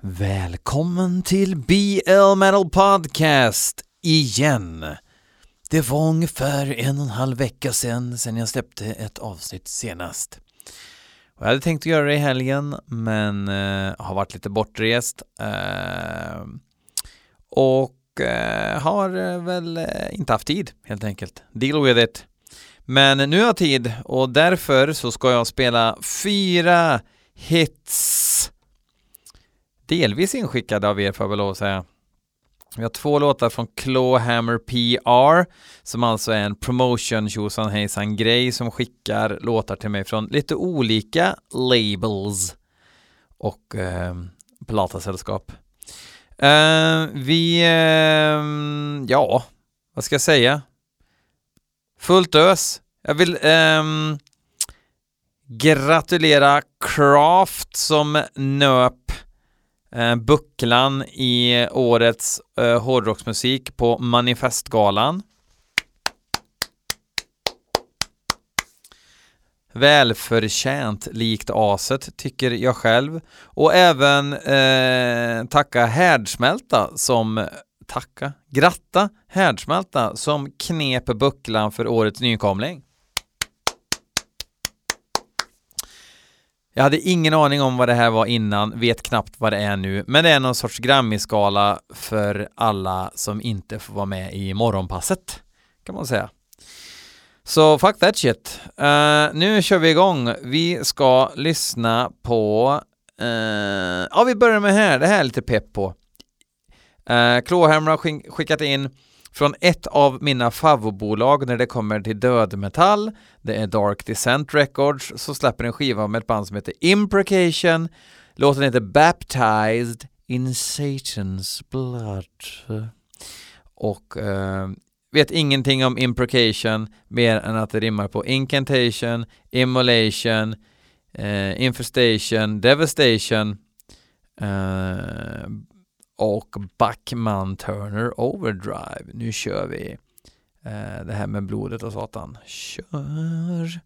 Välkommen till BL Metal Podcast igen. Det var ungefär en och en halv vecka sedan, sedan jag släppte ett avsnitt senast. Jag hade tänkt att göra det i helgen, men eh, har varit lite bortrest. Eh, och eh, har eh, väl eh, inte haft tid, helt enkelt. Deal with it. Men nu har jag tid och därför så ska jag spela fyra hits delvis inskickade av er får jag väl lov att säga. Vi har två låtar från Clawhammer PR som alltså är en promotion tjosan hejsan grej som skickar låtar till mig från lite olika labels och eh, platasällskap. Eh, vi, eh, ja, vad ska jag säga? Fullt ös. Jag vill eh, gratulera Craft som nöp eh, bucklan i årets eh, hårdrocksmusik på Manifestgalan. Välförtjänt likt aset tycker jag själv. Och även eh, tacka Härdsmälta som tacka, gratta Härdsmälta som knep bucklan för årets nykomling. Jag hade ingen aning om vad det här var innan, vet knappt vad det är nu, men det är någon sorts Grammy-skala för alla som inte får vara med i morgonpasset, kan man säga. Så fuck that shit. Uh, nu kör vi igång. Vi ska lyssna på... Uh, ja, vi börjar med här. Det här är lite pepp på. Eh, uh, Klåhammer har skickat in från ett av mina favobolag när det kommer till dödmetall, det är Dark Descent Records, så släpper en skiva med ett band som heter Imprecation. Låten heter Baptized in Satan's Blood. Och eh, vet ingenting om Imprecation mer än att det rimmar på Incantation, Immolation, eh, Infestation, Devastation, eh, och Backman Turner Overdrive. Nu kör vi eh, det här med blodet och satan. Kör!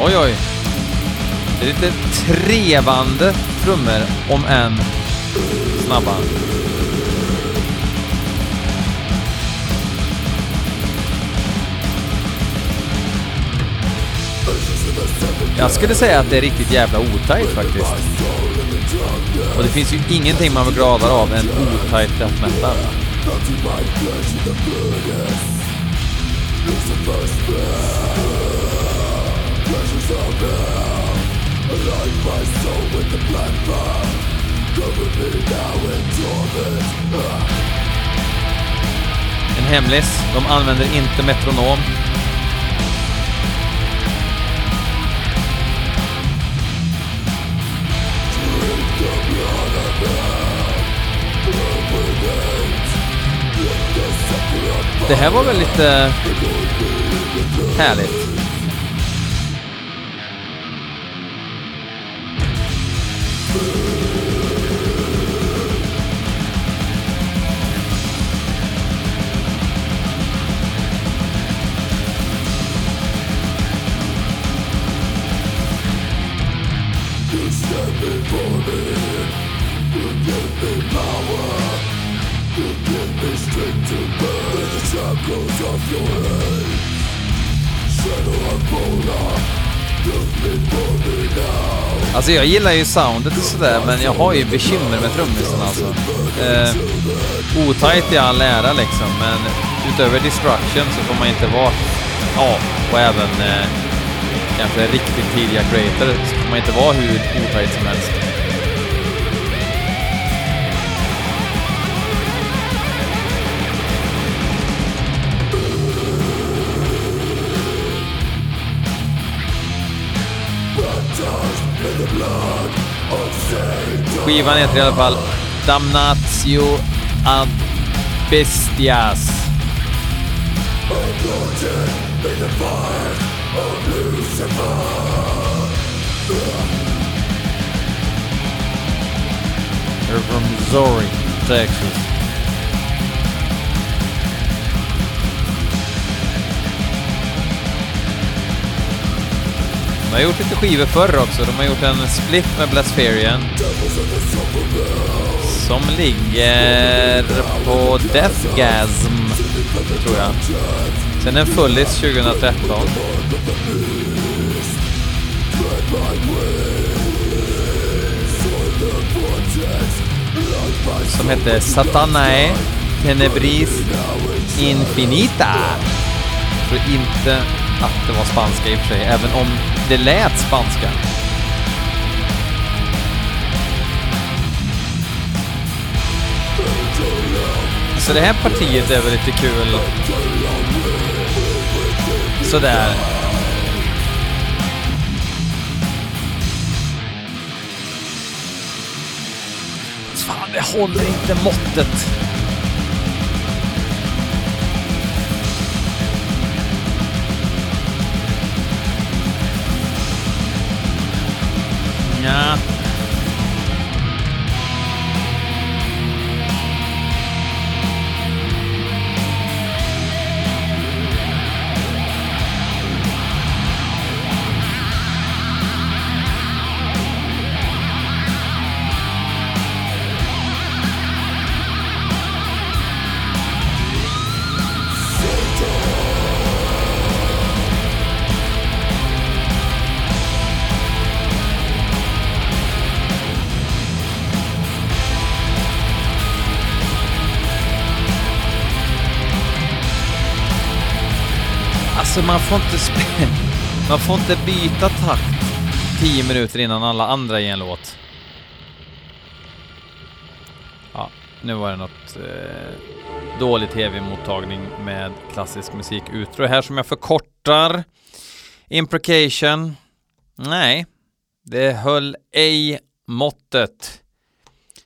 Oj, oj! Det är lite trevande trummor, om än snabba. Jag skulle säga att det är riktigt jävla otajt faktiskt. Och det finns ju ingenting man blir gladare av än otajt death metal. En hemlis, de använder inte metronom Det här var väl lite härligt. Alltså jag gillar ju soundet och sådär, men jag har ju bekymmer med trummisen alltså. Eh, otajt i all ära liksom, men utöver destruction så får man inte vara... Ja, och även eh, kanske riktigt tidiga creator så får man inte vara hur otajt som helst. Skivan heter i alla fall Damnatio ad Bestias. They're from Missouri, Texas. Har gjort lite skivor förr också. De har gjort en split med Blaspherian. Som ligger på Deathgasm, tror jag. Sen en fullis 2013. Som hette Satanae Tenebris Infinita. Jag tror inte att det var spanska i och för sig, även om det lät spanska. Så det här partiet är väl lite kul. Sådär. Fan, det håller inte måttet. Ja. Alltså man får inte spela... Man får inte byta takt 10 minuter innan alla andra i en låt. Ja, nu var det något eh, dålig tv-mottagning med klassisk musik. Utro här som jag förkortar. Imprecation. Nej, det höll ej måttet.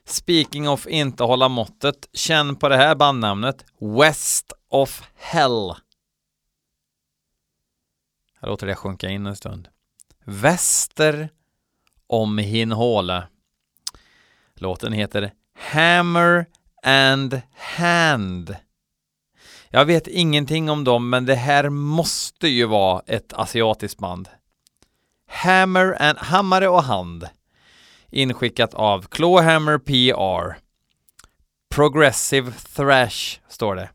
Speaking of inte hålla måttet, känn på det här bandnamnet. West of Hell. Jag låter det sjunka in en stund. Väster om Hinhåle. Låten heter Hammer and Hand. Jag vet ingenting om dem, men det här måste ju vara ett asiatiskt band. Hammer and Hammare och Hand. Inskickat av Clawhammer PR. Progressive Thrash står det.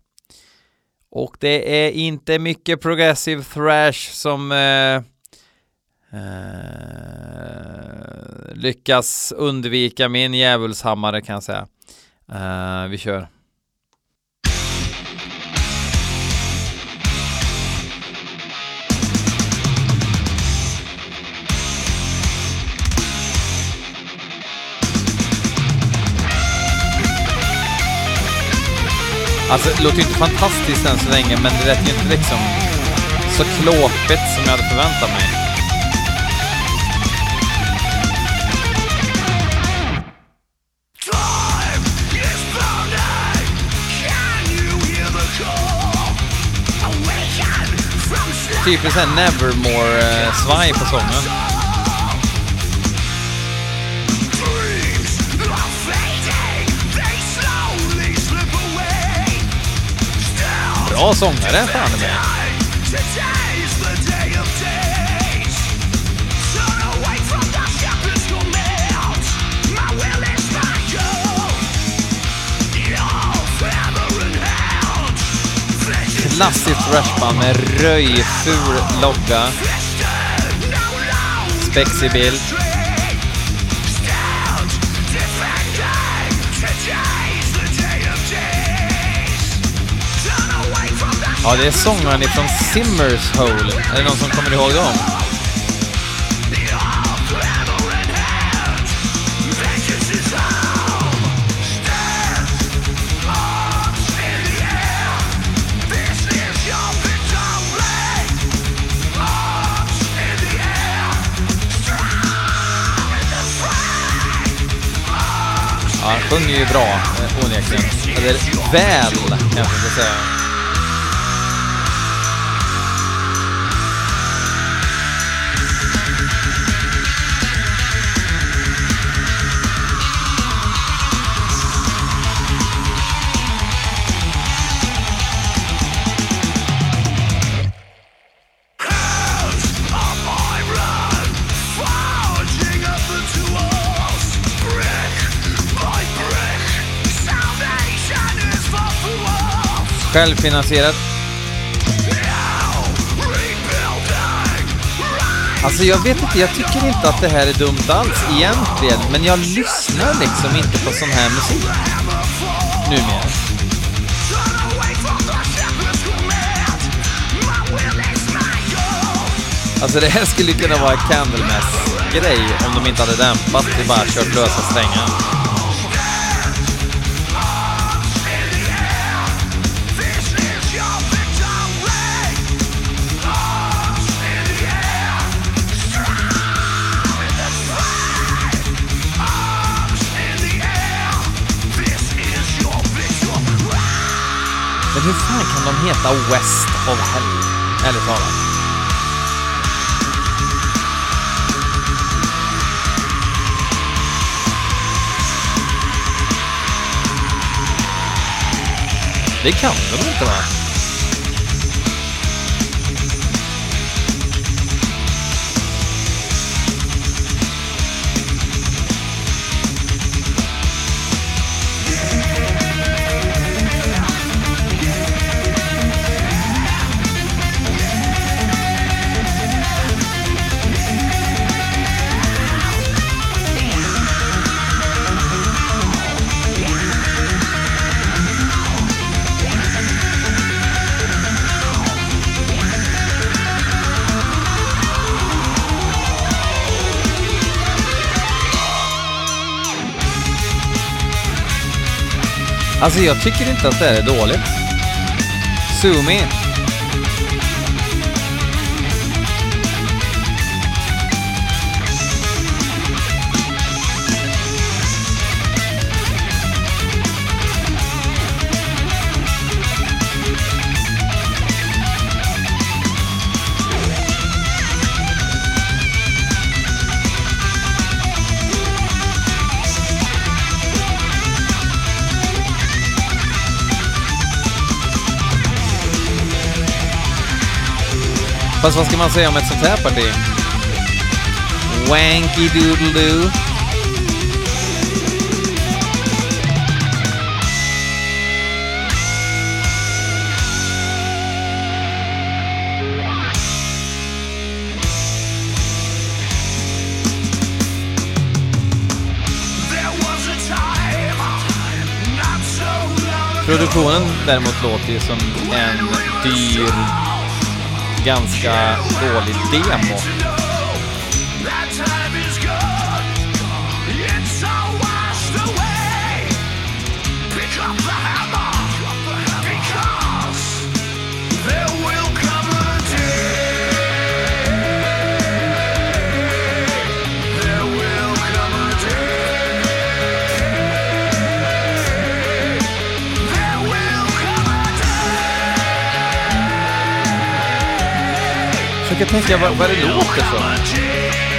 Och det är inte mycket progressive thrash som eh, eh, lyckas undvika min djävulshammare kan jag säga. Eh, vi kör. Alltså det låter ju inte fantastiskt än så länge men det lät ju inte liksom så klåpigt som jag hade förväntat mig. Typiskt såhär Nevermore-svaj eh, på sången. Bra sångare fan i mig. Klassiskt thrashband med röjful logga. Spexig bild. Ja, det är sångaren ifrån Simmers Hole. Är det någon som kommer ihåg dem? Ja, han sjunger ju bra, eh, onekligen. Eller väl, kanske jag ska säga. Självfinansierat. Alltså jag vet inte, jag tycker inte att det här är dumt alls egentligen, men jag lyssnar liksom inte på sån här musik. Numera. Alltså det här skulle kunna vara en Candlemass-grej om de inte hade dämpat och bara kört lösa strängar. Kan de heta West of Hell? Ärligt talat. Det kan de inte va? Alltså jag tycker inte att det här är dåligt. Sumi. Fast vad ska man säga om ett sånt här parti? Wanky doodle doo. Produktionen däremot låter ju som en dyr, ganska dålig demo. Försöker tänka vad, vad är det låter för?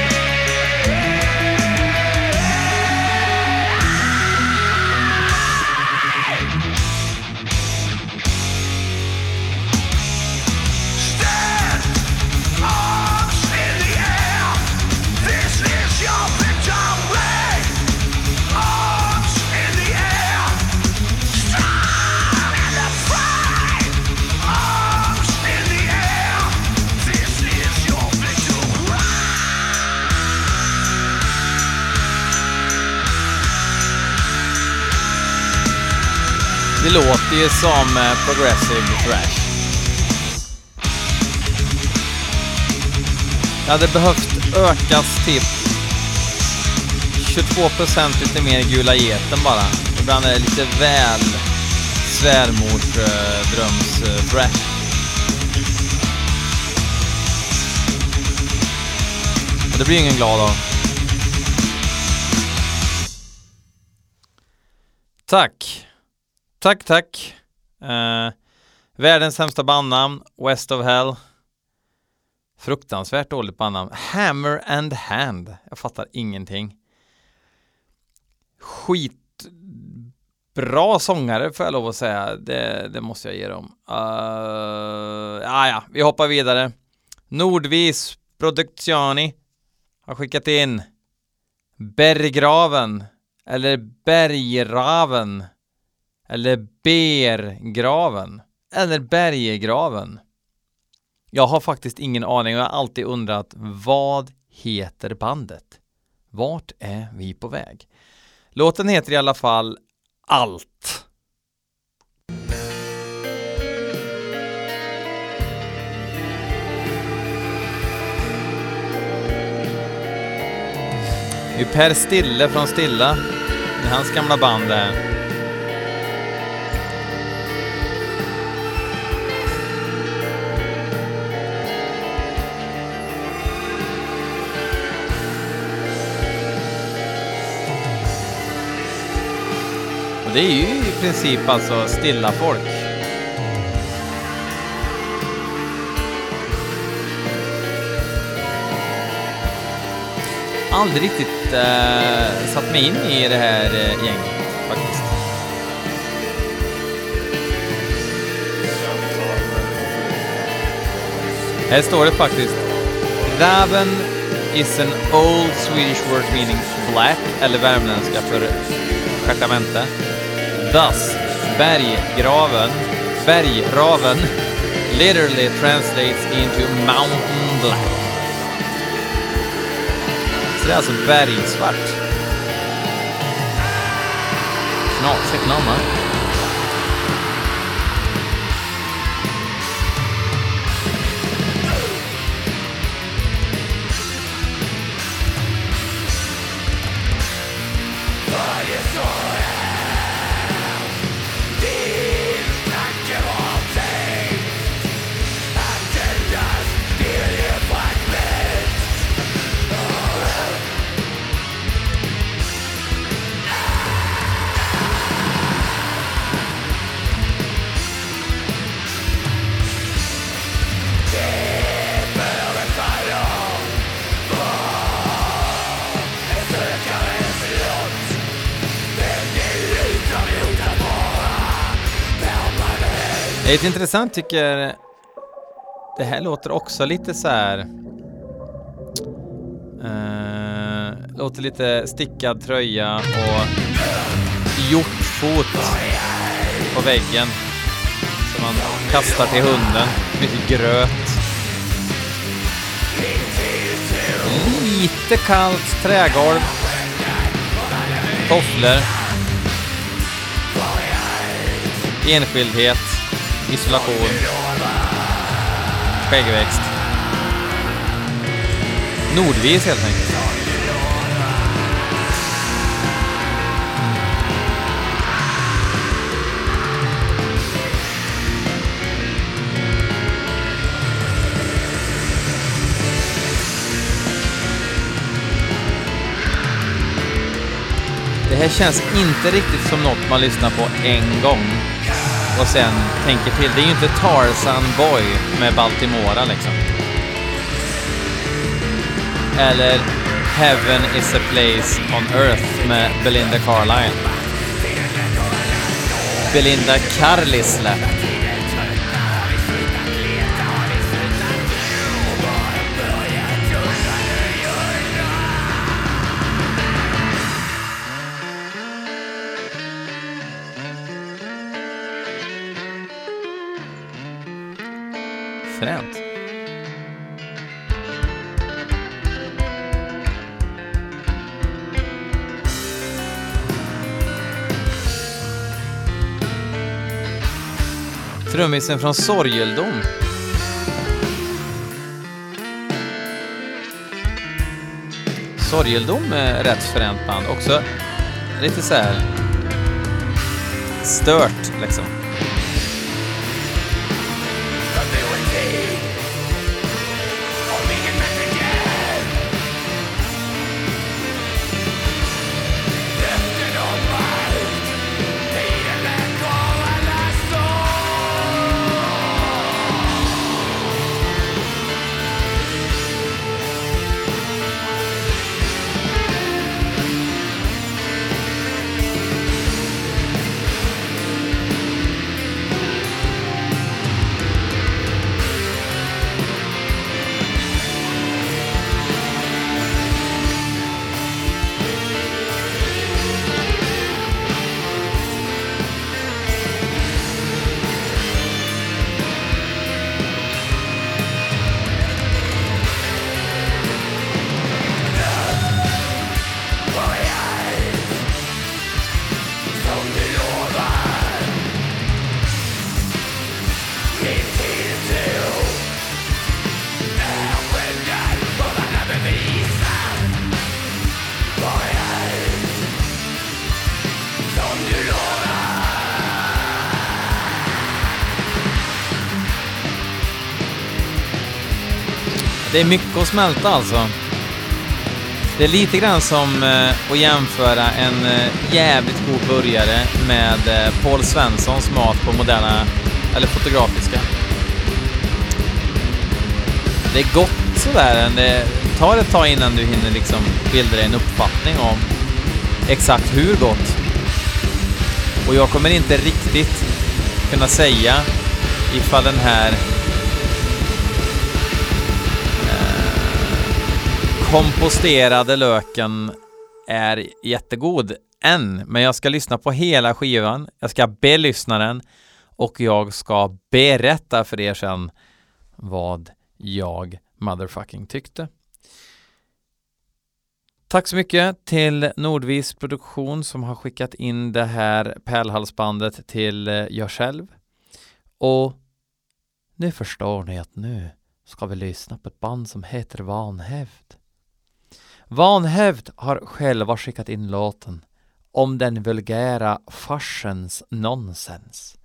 Låter ju som eh, progressive thrash. Det hade behövt ökas till 22% lite mer gula geten bara. Ibland är det lite väl svärmorsdröms eh, Och thrash. Det blir ingen glad av. Tack. Tack, tack. Uh, världens sämsta bandnamn, West of Hell. Fruktansvärt dåligt bandnamn. Hammer and Hand. Jag fattar ingenting. Skitbra sångare får jag lov att säga. Det, det måste jag ge dem. Uh, ja, ja, vi hoppar vidare. Nordvis Produktioni har skickat in Berggraven eller Bergraven eller Bergraven. eller Bergegraven? Jag har faktiskt ingen aning och jag har alltid undrat vad heter bandet? Vart är vi på väg? Låten heter i alla fall Allt. Det är Per Stille från Stilla. Det är hans gamla band där. Det är ju i princip alltså stilla folk. aldrig riktigt eh, satt mig in i det här eh, gänget faktiskt. Här står det faktiskt Raven is an old Swedish word meaning black, eller värmländska för stjärtamente. Thus, berggraven, bergraven literally translates into mountain black. Så det är alltså bergsvart. Knasigt namn, Det är intressant tycker det här låter också lite så här. Eh, låter lite stickad tröja och hjortfot på väggen som man kastar till hunden. Mycket gröt. Lite kallt trägolv. Tofflor. Enskildhet isolation, skäggväxt. Nordvis helt enkelt. Det här känns inte riktigt som något man lyssnar på en gång och sen tänker till. Det är ju inte Tarzan Boy med Baltimora liksom. Eller Heaven is a place on earth med Belinda Carlisle. Belinda Carlisle. Trummisen från Sorgeldom. Sorgeldom är rätt fränt band. Också lite så här stört liksom. Det är mycket att smälta alltså. Det är lite grann som eh, att jämföra en eh, jävligt god burgare med eh, Paul Svenssons mat på moderna, eller fotografiska. Det är gott sådär, det tar ett tag innan du hinner liksom bilda dig en uppfattning om exakt hur gott. Och jag kommer inte riktigt kunna säga ifall den här komposterade löken är jättegod än, men jag ska lyssna på hela skivan. Jag ska belyssna den och jag ska berätta för er sen vad jag motherfucking tyckte. Tack så mycket till Nordvis Produktion som har skickat in det här pärlhalsbandet till eh, jag själv. Och nu förstår ni att nu ska vi lyssna på ett band som heter Vanhävd. Vanhävd har själva skickat in låten om den vulgära farsens nonsens.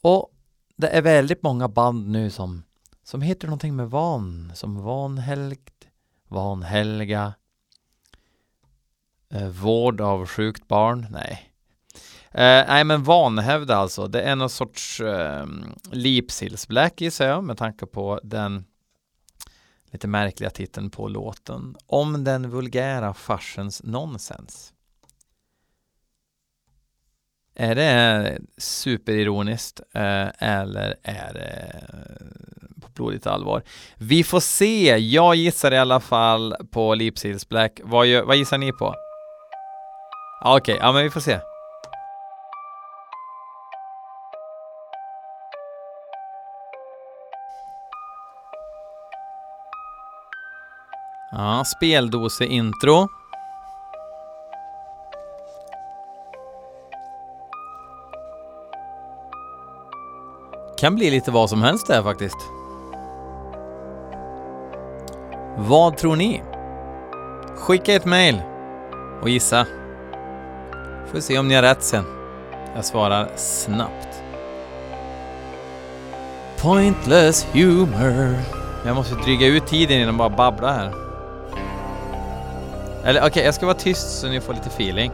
Och det är väldigt många band nu som, som heter någonting med van, som vanhelgd, vanhelga, eh, vård av sjukt barn, nej. Eh, nej men vanhävd alltså, det är någon sorts eh, Leapsills Black gissar jag med tanke på den lite märkliga titeln på låten, om den vulgära farsens nonsens. Är det superironiskt eh, eller är det på blodigt allvar? Vi får se. Jag gissar i alla fall på Leapseals Black. Vad, vad gissar ni på? Okej, okay, ja men vi får se. Ja, speldose-intro. Kan bli lite vad som helst där faktiskt. Vad tror ni? Skicka ett mail och gissa. Får se om ni har rätt sen. Jag svarar snabbt. Pointless humor. Jag måste dryga ut tiden innan bara babbla här. Eller okej, okay, jag ska vara tyst så ni får lite feeling.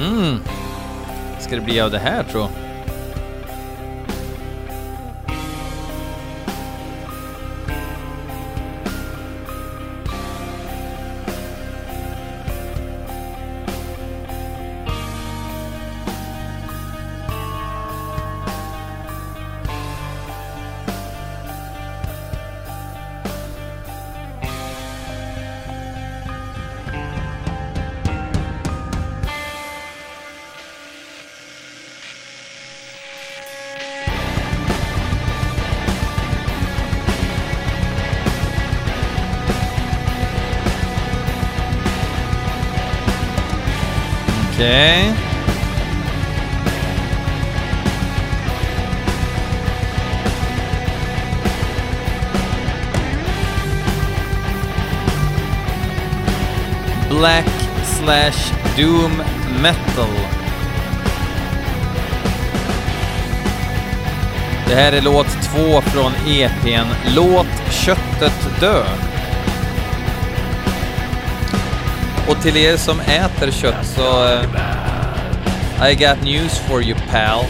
Mm. Ska det bli av det här tror Black slash Doom Metal. Det här är låt två från EPn Låt köttet dö. Och till er som äter kött så... Uh, I got news for you pal.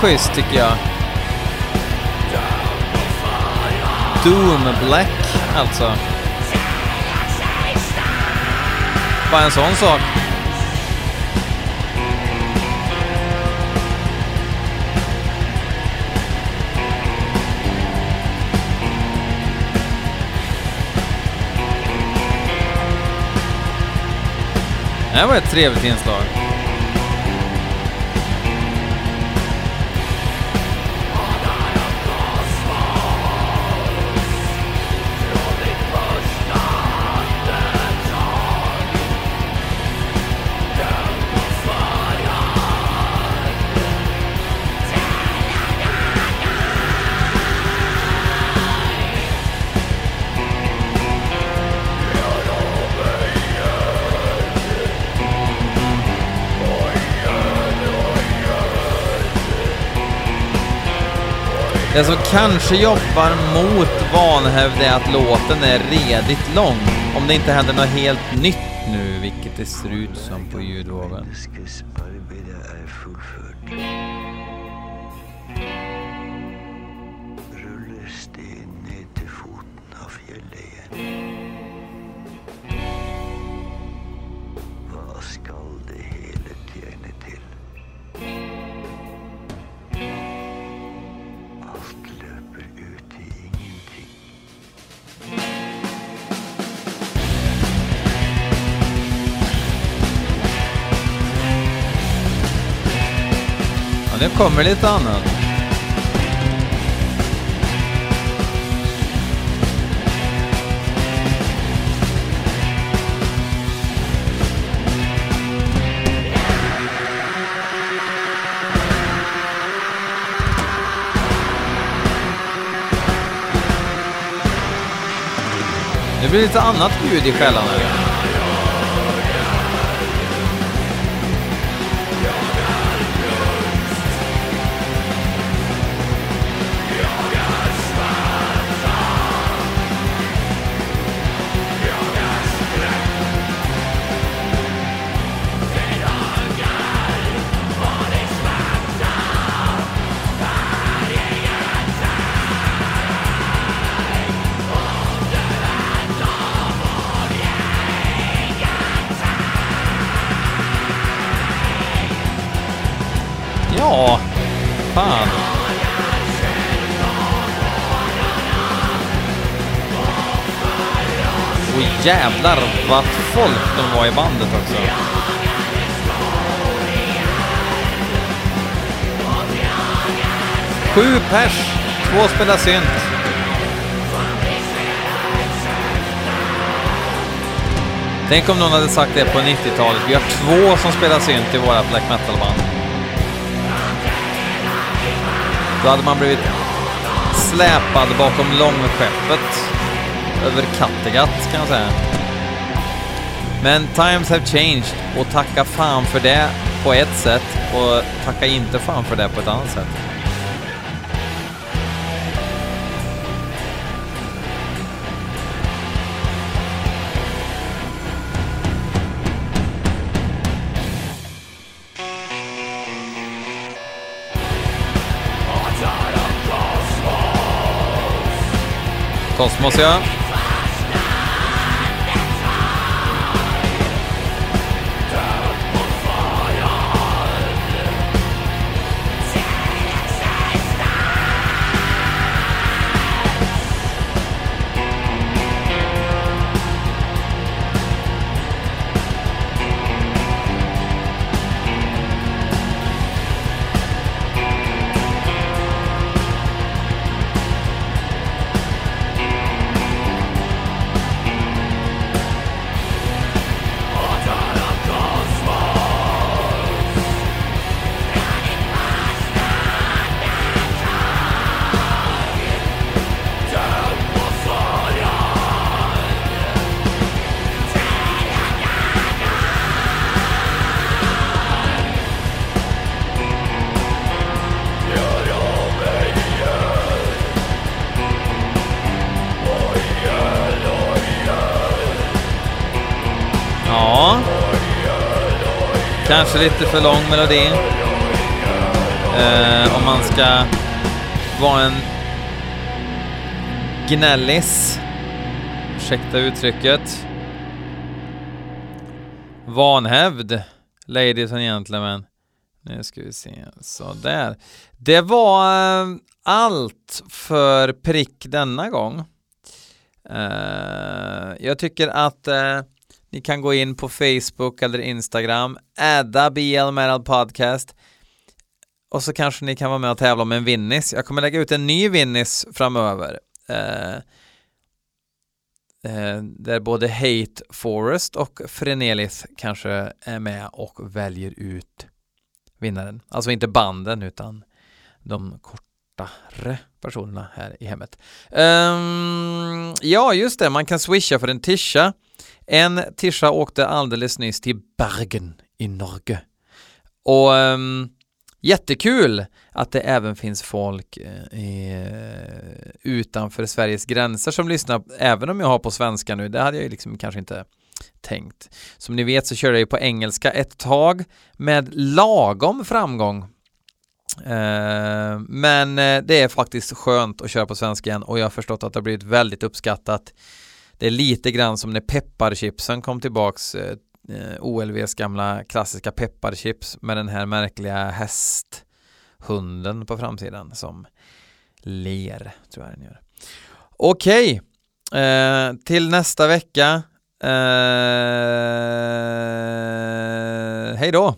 Schysst tycker jag. Doom Black alltså. Bara en sån sak. Det här var ett trevligt inslag. Det som kanske jobbar mot vanhävd är att låten är redigt lång. Om det inte händer något helt nytt nu, vilket det ser ut som på ljudvågen. Det nu kommer lite annat. Det blir lite annat ljud i skällan. själarna. Ja, fan. Och jävlar vad folk de var i bandet också. Sju pers, två spelar synt. Tänk om någon hade sagt det på 90-talet. Vi har två som spelar synt i våra black metal-band. Då hade man blivit släpad bakom långskeppet över Kattegatt kan jag säga. Men times have changed och tacka fan för det på ett sätt och tacka inte fan för det på ett annat sätt. Kosmos ja. Kanske lite för lång melodi. Eh, om man ska vara en gnällis, ursäkta uttrycket, vanhävd, ladies and gentlemen. Nu ska vi se, sådär. Det var eh, allt för prick denna gång. Eh, jag tycker att eh, ni kan gå in på Facebook eller Instagram, adda BL Merald Podcast och så kanske ni kan vara med och tävla om en vinnis. Jag kommer lägga ut en ny vinnis framöver. Eh, eh där både Hate Forest och Frenelis kanske är med och väljer ut vinnaren. Alltså inte banden utan de kortare personerna här i hemmet. Um, ja, just det, man kan swisha för en tisha. En tisha åkte alldeles nyss till Bergen i Norge. Och um, jättekul att det även finns folk eh, i, eh, utanför Sveriges gränser som lyssnar, även om jag har på svenska nu, det hade jag ju liksom kanske inte tänkt. Som ni vet så körde jag på engelska ett tag med lagom framgång. Eh, men eh, det är faktiskt skönt att köra på svenska igen och jag har förstått att det har blivit väldigt uppskattat. Det är lite grann som när pepparchipsen kom tillbaks eh, OLVs gamla klassiska pepparchips med den här märkliga hästhunden på framsidan som ler, tror jag den gör. Okej, eh, till nästa vecka. Eh, hej då!